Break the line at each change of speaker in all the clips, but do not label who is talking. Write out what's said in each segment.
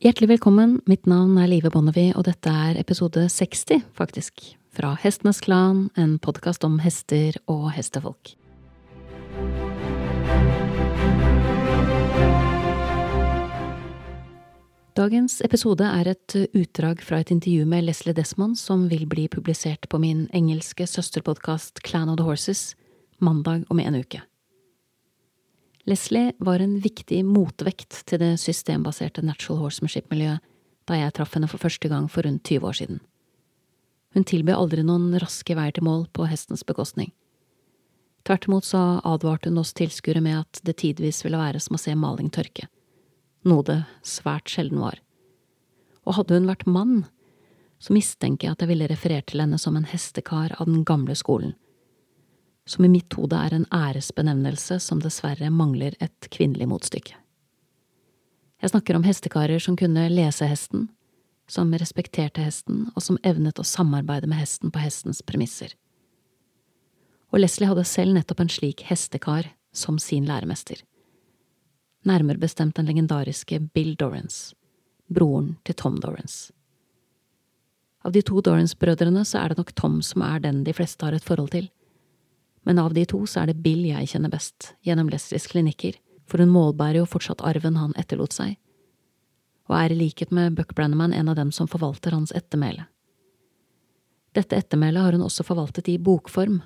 Hjertelig velkommen, mitt navn er Live Bonnevie, og dette er episode 60, faktisk, fra Hestenes Klan, en podkast om hester og hestefolk. Dagens episode er et utdrag fra et intervju med Leslie Desmond som vil bli publisert på min engelske søsterpodkast Clan of the Horses mandag om en uke. Leslie var en viktig motvekt til det systembaserte natural horsemanship-miljøet da jeg traff henne for første gang for rundt 20 år siden. Hun tilbød aldri noen raske veier til mål på hestens bekostning. Tvert imot så advarte hun oss tilskuere med at det tidvis ville være som å se maling tørke, noe det svært sjelden var. Og hadde hun vært mann, så mistenker jeg at jeg ville referert til henne som en hestekar av den gamle skolen som i mitt hode er en æresbenevnelse som dessverre mangler et kvinnelig motstykke. Jeg snakker om hestekarer som kunne lese hesten, som respekterte hesten, og som evnet å samarbeide med hesten på hestens premisser. Og Leslie hadde selv nettopp en slik hestekar som sin læremester. Nærmere bestemt den legendariske Bill Dorrance, broren til Tom Dorrance. Av de to Dorrance-brødrene så er det nok Tom som er den de fleste har et forhold til men av de to så er det Bill jeg kjenner best, gjennom Leslies klinikker, for hun målbærer jo fortsatt arven han etterlot seg, og er i likhet med Buck Brannaman en av dem som forvalter hans ettermæle. Dette ettermælet har hun også forvaltet i bokform.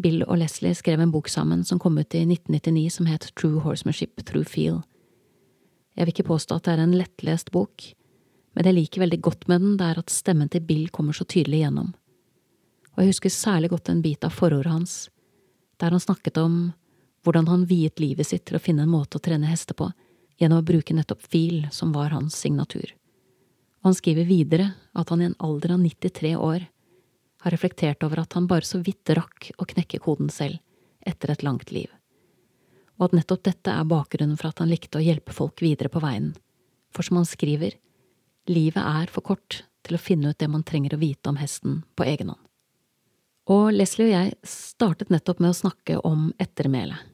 Bill og Leslie skrev en bok sammen som kom ut i 1999 som het True Horsemanship Through Feel. Jeg vil ikke påstå at det er en lettlest bok, men det jeg liker veldig godt med den, det er at stemmen til Bill kommer så tydelig igjennom og jeg husker særlig godt en bit av forordet hans, der han snakket om hvordan han viet livet sitt til å finne en måte å trene hester på, gjennom å bruke nettopp fil, som var hans signatur. Og han skriver videre at han i en alder av 93 år har reflektert over at han bare så vidt rakk å knekke koden selv etter et langt liv, og at nettopp dette er bakgrunnen for at han likte å hjelpe folk videre på veien, for som han skriver, livet er for kort til å finne ut det man trenger å vite om hesten på egen hånd. Og Leslie og jeg startet nettopp med å snakke om ettermælet.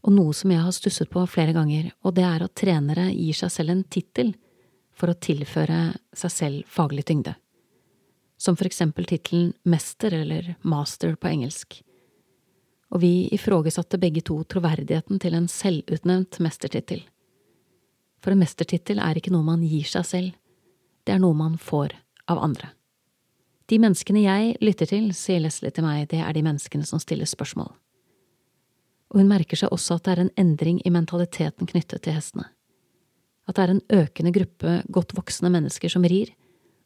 Og noe som jeg har stusset på flere ganger, og det er at trenere gir seg selv en tittel for å tilføre seg selv faglig tyngde. Som for eksempel tittelen mester eller master på engelsk. Og vi ifrågesatte begge to troverdigheten til en selvutnevnt mestertittel. For en mestertittel er ikke noe man gir seg selv, det er noe man får av andre. De menneskene jeg lytter til, sier Leslie til meg, det er de menneskene som stiller spørsmål. Og hun merker seg også at det er en endring i mentaliteten knyttet til hestene. At det er en økende gruppe godt voksne mennesker som rir,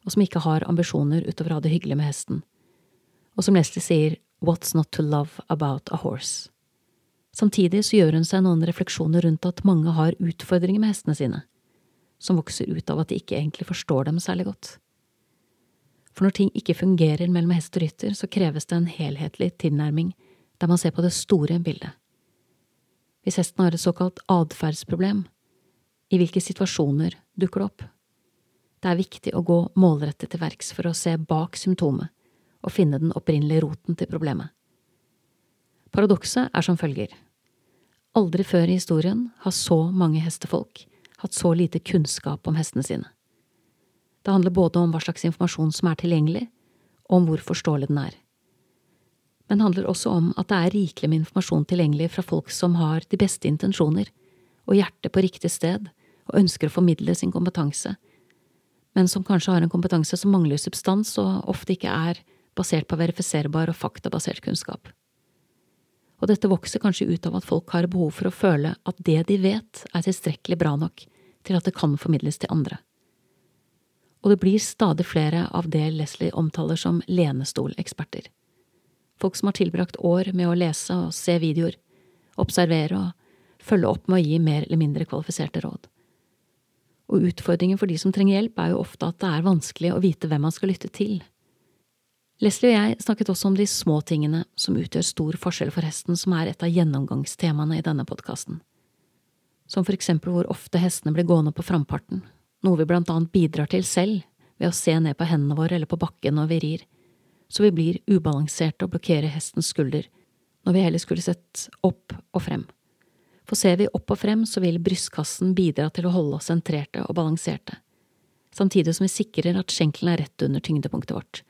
og som ikke har ambisjoner utover å ha det hyggelig med hesten. Og som Leslie sier, what's not to love about a horse? Samtidig så gjør hun seg noen refleksjoner rundt at mange har utfordringer med hestene sine, som vokser ut av at de ikke egentlig forstår dem særlig godt for når ting ikke fungerer mellom hest og rytter, så kreves det en helhetlig tilnærming der man ser på det store bildet. Hvis hesten har et såkalt atferdsproblem, i hvilke situasjoner dukker det opp? Det er viktig å gå målrettet til verks for å se bak symptomet og finne den opprinnelige roten til problemet. Paradokset er som følger. Aldri før i historien har så mange hestefolk hatt så lite kunnskap om hestene sine. Det handler både om hva slags informasjon som er tilgjengelig, og om hvor forståelig den er. Men handler også om at det er rikelig med informasjon tilgjengelig fra folk som har de beste intensjoner og hjertet på riktig sted og ønsker å formidle sin kompetanse, men som kanskje har en kompetanse som mangler substans og ofte ikke er basert på verifiserbar og faktabasert kunnskap. Og dette vokser kanskje ut av at folk har behov for å føle at det de vet, er tilstrekkelig bra nok til at det kan formidles til andre og det blir stadig flere av det Leslie omtaler som lenestoleksperter. Folk som har tilbrakt år med å lese og se videoer, observere og følge opp med å gi mer eller mindre kvalifiserte råd. Og utfordringen for de som trenger hjelp, er jo ofte at det er vanskelig å vite hvem man skal lytte til. Leslie og jeg snakket også om de små tingene som utgjør stor forskjell for hesten, som er et av gjennomgangstemaene i denne podkasten. Som for eksempel hvor ofte hestene blir gående på framparten, noe vi blant annet bidrar til selv ved å se ned på hendene våre eller på bakken når vi rir, så vi blir ubalanserte og blokkerer hestens skulder, når vi heller skulle sett opp og frem. For ser vi opp og frem, så vil brystkassen bidra til å holde oss sentrerte og balanserte, samtidig som vi sikrer at skjenkelen er rett under tyngdepunktet vårt,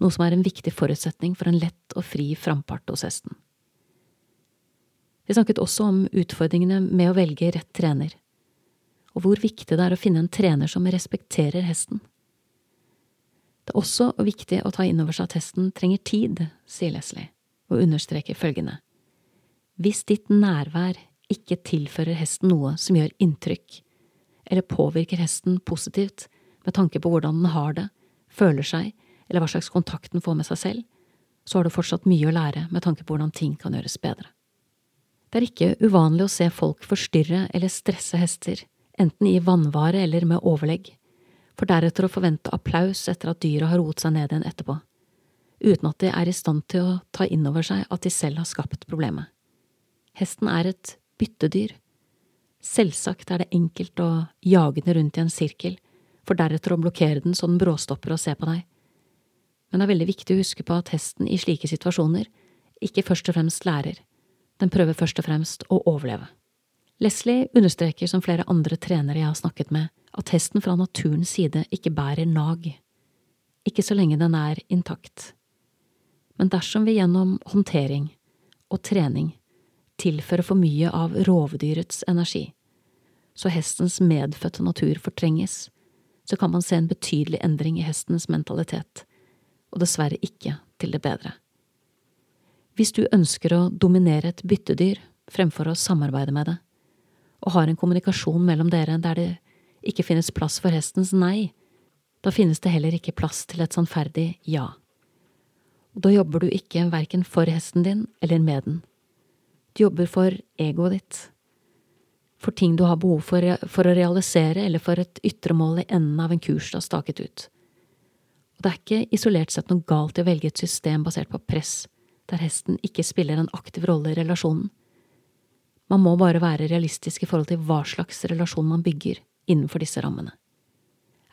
noe som er en viktig forutsetning for en lett og fri frampart hos hesten. Vi snakket også om utfordringene med å velge rett trener, og hvor viktig det er å finne en trener som respekterer hesten. Det er også viktig å ta inn over seg at hesten trenger tid, sier Leslie, og understreker følgende. Hvis ditt nærvær ikke tilfører hesten noe som gjør inntrykk, eller påvirker hesten positivt med tanke på hvordan den har det, føler seg, eller hva slags kontakt den får med seg selv, så har du fortsatt mye å lære med tanke på hvordan ting kan gjøres bedre. Det er ikke uvanlig å se folk forstyrre eller stresse hester, enten i vannvare eller med overlegg, for deretter å forvente applaus etter at dyret har roet seg ned igjen etterpå, uten at de er i stand til å ta inn over seg at de selv har skapt problemet. Hesten er et byttedyr. Selvsagt er det enkelt å jage den rundt i en sirkel, for deretter å blokkere den så den bråstopper og ser på deg. Men det er veldig viktig å huske på at hesten i slike situasjoner ikke først og fremst lærer, den prøver først og fremst å overleve. Leslie understreker, som flere andre trenere jeg har snakket med, at hesten fra naturens side ikke bærer nag, ikke så lenge den er intakt. Men dersom vi gjennom håndtering og trening tilfører for mye av rovdyrets energi, så hestens medfødte natur fortrenges, så kan man se en betydelig endring i hestens mentalitet, og dessverre ikke til det bedre. Hvis du ønsker å dominere et byttedyr fremfor å samarbeide med det, og har en kommunikasjon mellom dere der det ikke finnes plass for hestens nei, da finnes det heller ikke plass til et sannferdig ja. Og da jobber du ikke verken for hesten din eller med den. Du jobber for egoet ditt, for ting du har behov for, for å realisere eller for et ytre mål i enden av en kurs du har staket ut. Og det er ikke isolert sett noe galt i å velge et system basert på press, der hesten ikke spiller en aktiv rolle i relasjonen. Man må bare være realistisk i forhold til hva slags relasjon man bygger innenfor disse rammene.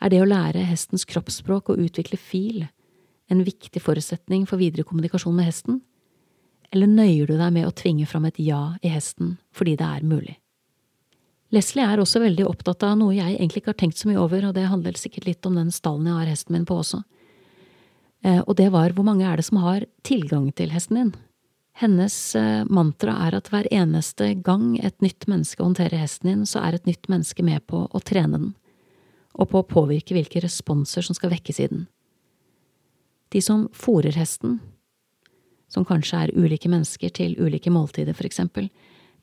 Er det å lære hestens kroppsspråk og utvikle fil en viktig forutsetning for videre kommunikasjon med hesten, eller nøyer du deg med å tvinge fram et ja i hesten fordi det er mulig? Leslie er også veldig opptatt av noe jeg egentlig ikke har tenkt så mye over, og det handler sikkert litt om den stallen jeg har hesten min på også, eh, og det var hvor mange er det som har tilgang til hesten din? Hennes eh, mantra er at hver eneste gang et nytt menneske håndterer hesten din, så er et nytt menneske med på å trene den, og på å påvirke hvilke responser som skal vekkes i den. De som fòrer hesten, som kanskje er ulike mennesker til ulike måltider, for eksempel,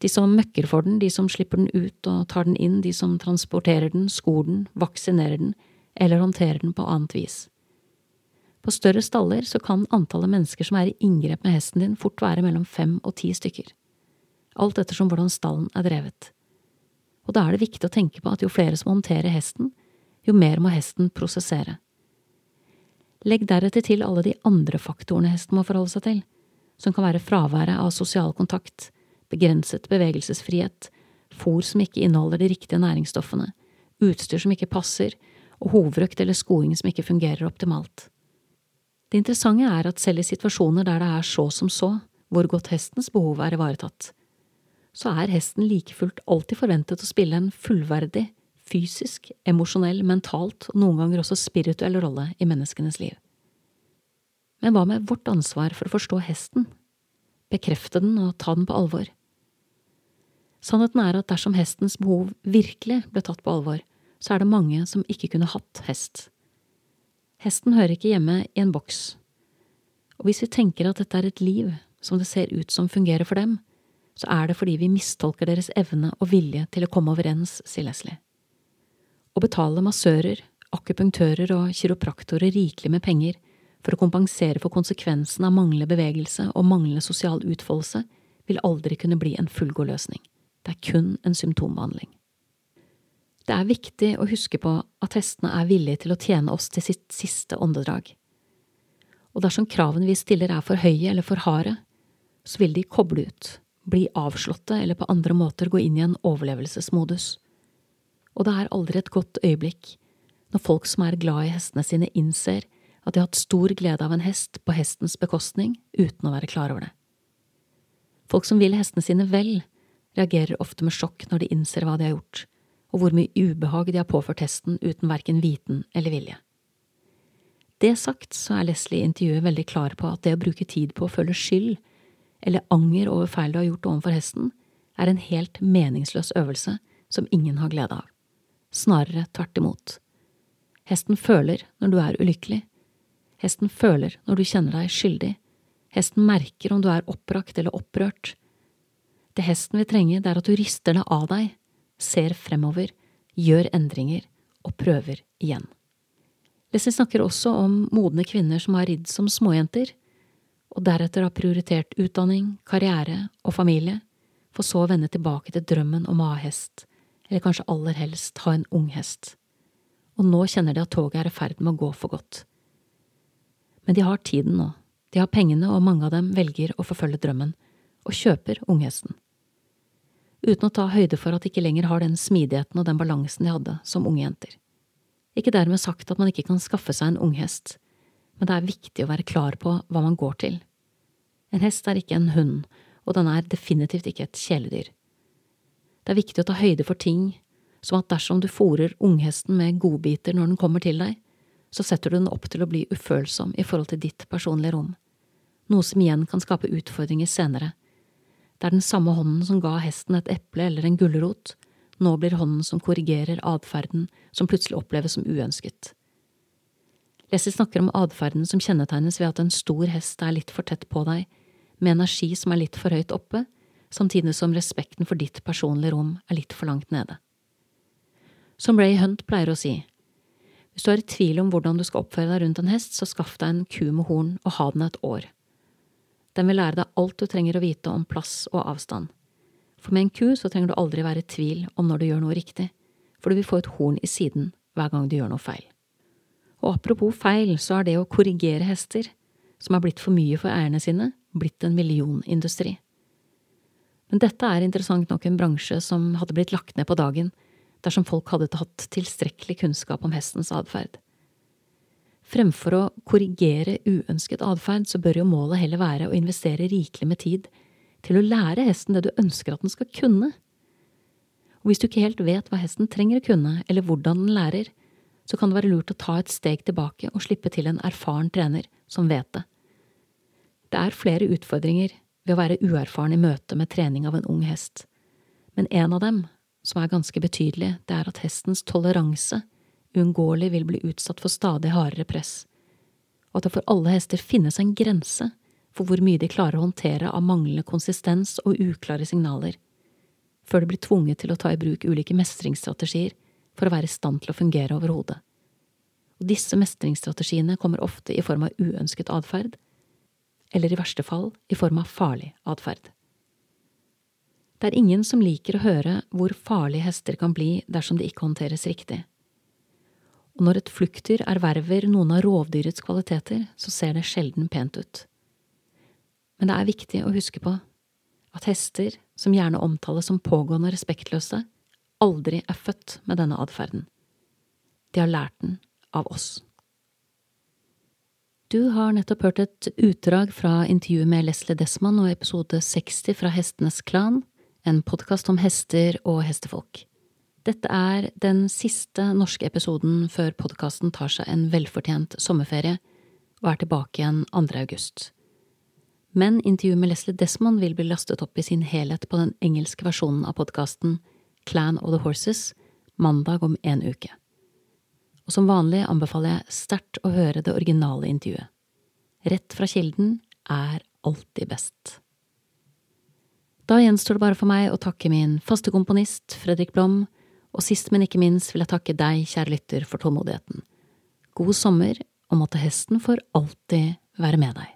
de som møkker for den, de som slipper den ut og tar den inn, de som transporterer den, skor den, vaksinerer den eller håndterer den på annet vis. På større staller så kan antallet mennesker som er i inngrep med hesten din, fort være mellom fem og ti stykker. Alt ettersom hvordan stallen er drevet. Og da er det viktig å tenke på at jo flere som håndterer hesten, jo mer må hesten prosessere. Legg deretter til alle de andre faktorene hesten må forholde seg til, som kan være fraværet av sosial kontakt, begrenset bevegelsesfrihet, fôr som ikke inneholder de riktige næringsstoffene, utstyr som ikke passer, og hovrøkt eller skoing som ikke fungerer optimalt. Det interessante er at selv i situasjoner der det er så som så, hvor godt hestens behov er ivaretatt, så er hesten like fullt alltid forventet å spille en fullverdig, fysisk, emosjonell, mentalt og noen ganger også spirituell rolle i menneskenes liv. Men hva med vårt ansvar for å forstå hesten, bekrefte den og ta den på alvor? Sannheten er at dersom hestens behov virkelig ble tatt på alvor, så er det mange som ikke kunne hatt hest. Hesten hører ikke hjemme i en boks, og hvis vi tenker at dette er et liv som det ser ut som fungerer for dem, så er det fordi vi mistolker deres evne og vilje til å komme overens, sier Leslie. Å betale massører, akupunktører og kiropraktorer rikelig med penger for å kompensere for konsekvensen av manglende bevegelse og manglende sosial utfoldelse vil aldri kunne bli en fullgod løsning. Det er kun en symptombehandling. Det er viktig å huske på at hestene er villige til å tjene oss til sitt siste åndedrag. Og dersom kravene vi stiller er for høye eller for harde, så vil de koble ut, bli avslåtte eller på andre måter gå inn i en overlevelsesmodus. Og det er aldri et godt øyeblikk når folk som er glad i hestene sine, innser at de har hatt stor glede av en hest på hestens bekostning uten å være klar over det. Folk som vil hestene sine vel, reagerer ofte med sjokk når de innser hva de har gjort, og hvor mye ubehag de har påført hesten uten verken viten eller vilje. Det sagt så er Leslie i intervjuet veldig klar på at det å bruke tid på å føle skyld eller anger over feil du har gjort overfor hesten, er en helt meningsløs øvelse som ingen har glede av. Snarere tvert imot. Hesten føler når du er ulykkelig. Hesten føler når du kjenner deg skyldig. Hesten merker om du er oppbrakt eller opprørt. Det hesten vil trenge, det er at du rister det av deg, ser fremover, gjør endringer og prøver igjen. Leslie snakker også om modne kvinner som har ridd som småjenter, og deretter har prioritert utdanning, karriere og familie, for så å vende tilbake til drømmen om å ha hest, eller kanskje aller helst ha en ung hest. Og nå kjenner de at toget er i ferd med å gå for godt. Men de har tiden nå, de har pengene, og mange av dem velger å forfølge drømmen, og kjøper unghesten. Uten å ta høyde for at de ikke lenger har den smidigheten og den balansen de hadde som unge jenter. Ikke dermed sagt at man ikke kan skaffe seg en unghest, men det er viktig å være klar på hva man går til. En hest er ikke en hund, og den er definitivt ikke et kjæledyr. Det er viktig å ta høyde for ting, som at dersom du fòrer unghesten med godbiter når den kommer til deg, så setter du den opp til å bli ufølsom i forhold til ditt personlige rom, noe som igjen kan skape utfordringer senere. Det er den samme hånden som ga hesten et eple eller en gulrot, nå blir hånden som korrigerer atferden som plutselig oppleves som uønsket. Lessie snakker om atferden som kjennetegnes ved at en stor hest er litt for tett på deg, med energi som er litt for høyt oppe, samtidig som respekten for ditt personlige rom er litt for langt nede. Som Ray Hunt pleier å si, hvis du er i tvil om hvordan du skal oppføre deg rundt en hest, så skaff deg en ku med horn og ha den et år. Den vil lære deg alt du trenger å vite om plass og avstand. For med en ku så trenger du aldri være i tvil om når du gjør noe riktig, for du vil få et horn i siden hver gang du gjør noe feil. Og apropos feil, så er det å korrigere hester, som er blitt for mye for eierne sine, blitt en millionindustri. Men dette er interessant nok en bransje som hadde blitt lagt ned på dagen dersom folk hadde hatt tilstrekkelig kunnskap om hestens atferd. Fremfor å korrigere uønsket atferd, så bør jo målet heller være å investere rikelig med tid til å lære hesten det du ønsker at den skal kunne. Og hvis du ikke helt vet hva hesten trenger å kunne, eller hvordan den lærer, så kan det være lurt å ta et steg tilbake og slippe til en erfaren trener som vet det. Det er flere utfordringer ved å være uerfaren i møte med trening av en ung hest, men en av dem, som er ganske betydelig, det er at hestens toleranse uunngåelig vil bli utsatt for stadig hardere press, og at det for alle hester finnes en grense for hvor mye de klarer å håndtere av manglende konsistens og uklare signaler, før de blir tvunget til å ta i bruk ulike mestringsstrategier for å være i stand til å fungere overhodet. Og disse mestringsstrategiene kommer ofte i form av uønsket atferd, eller i verste fall i form av farlig atferd. Det er ingen som liker å høre hvor farlige hester kan bli dersom de ikke håndteres riktig. Og når et fluktdyr erverver noen av rovdyrets kvaliteter, så ser det sjelden pent ut. Men det er viktig å huske på at hester, som gjerne omtales som pågående respektløse, aldri er født med denne atferden. De har lært den av oss. Du har nettopp hørt et utdrag fra intervjuet med Leslie Desmond og episode 60 fra Hestenes Klan, en podkast om hester og hestefolk. Dette er den siste norske episoden før podkasten tar seg en velfortjent sommerferie og er tilbake igjen 2. august. Men intervjuet med Leslie Desmond vil bli lastet opp i sin helhet på den engelske versjonen av podkasten Clan of the Horses mandag om en uke. Og som vanlig anbefaler jeg sterkt å høre det originale intervjuet. Rett fra kilden er alltid best. Da gjenstår det bare for meg å takke min faste komponist, Fredrik Blom, og sist, men ikke minst vil jeg takke deg, kjære lytter, for tålmodigheten. God sommer, og måtte hesten for alltid være med deg.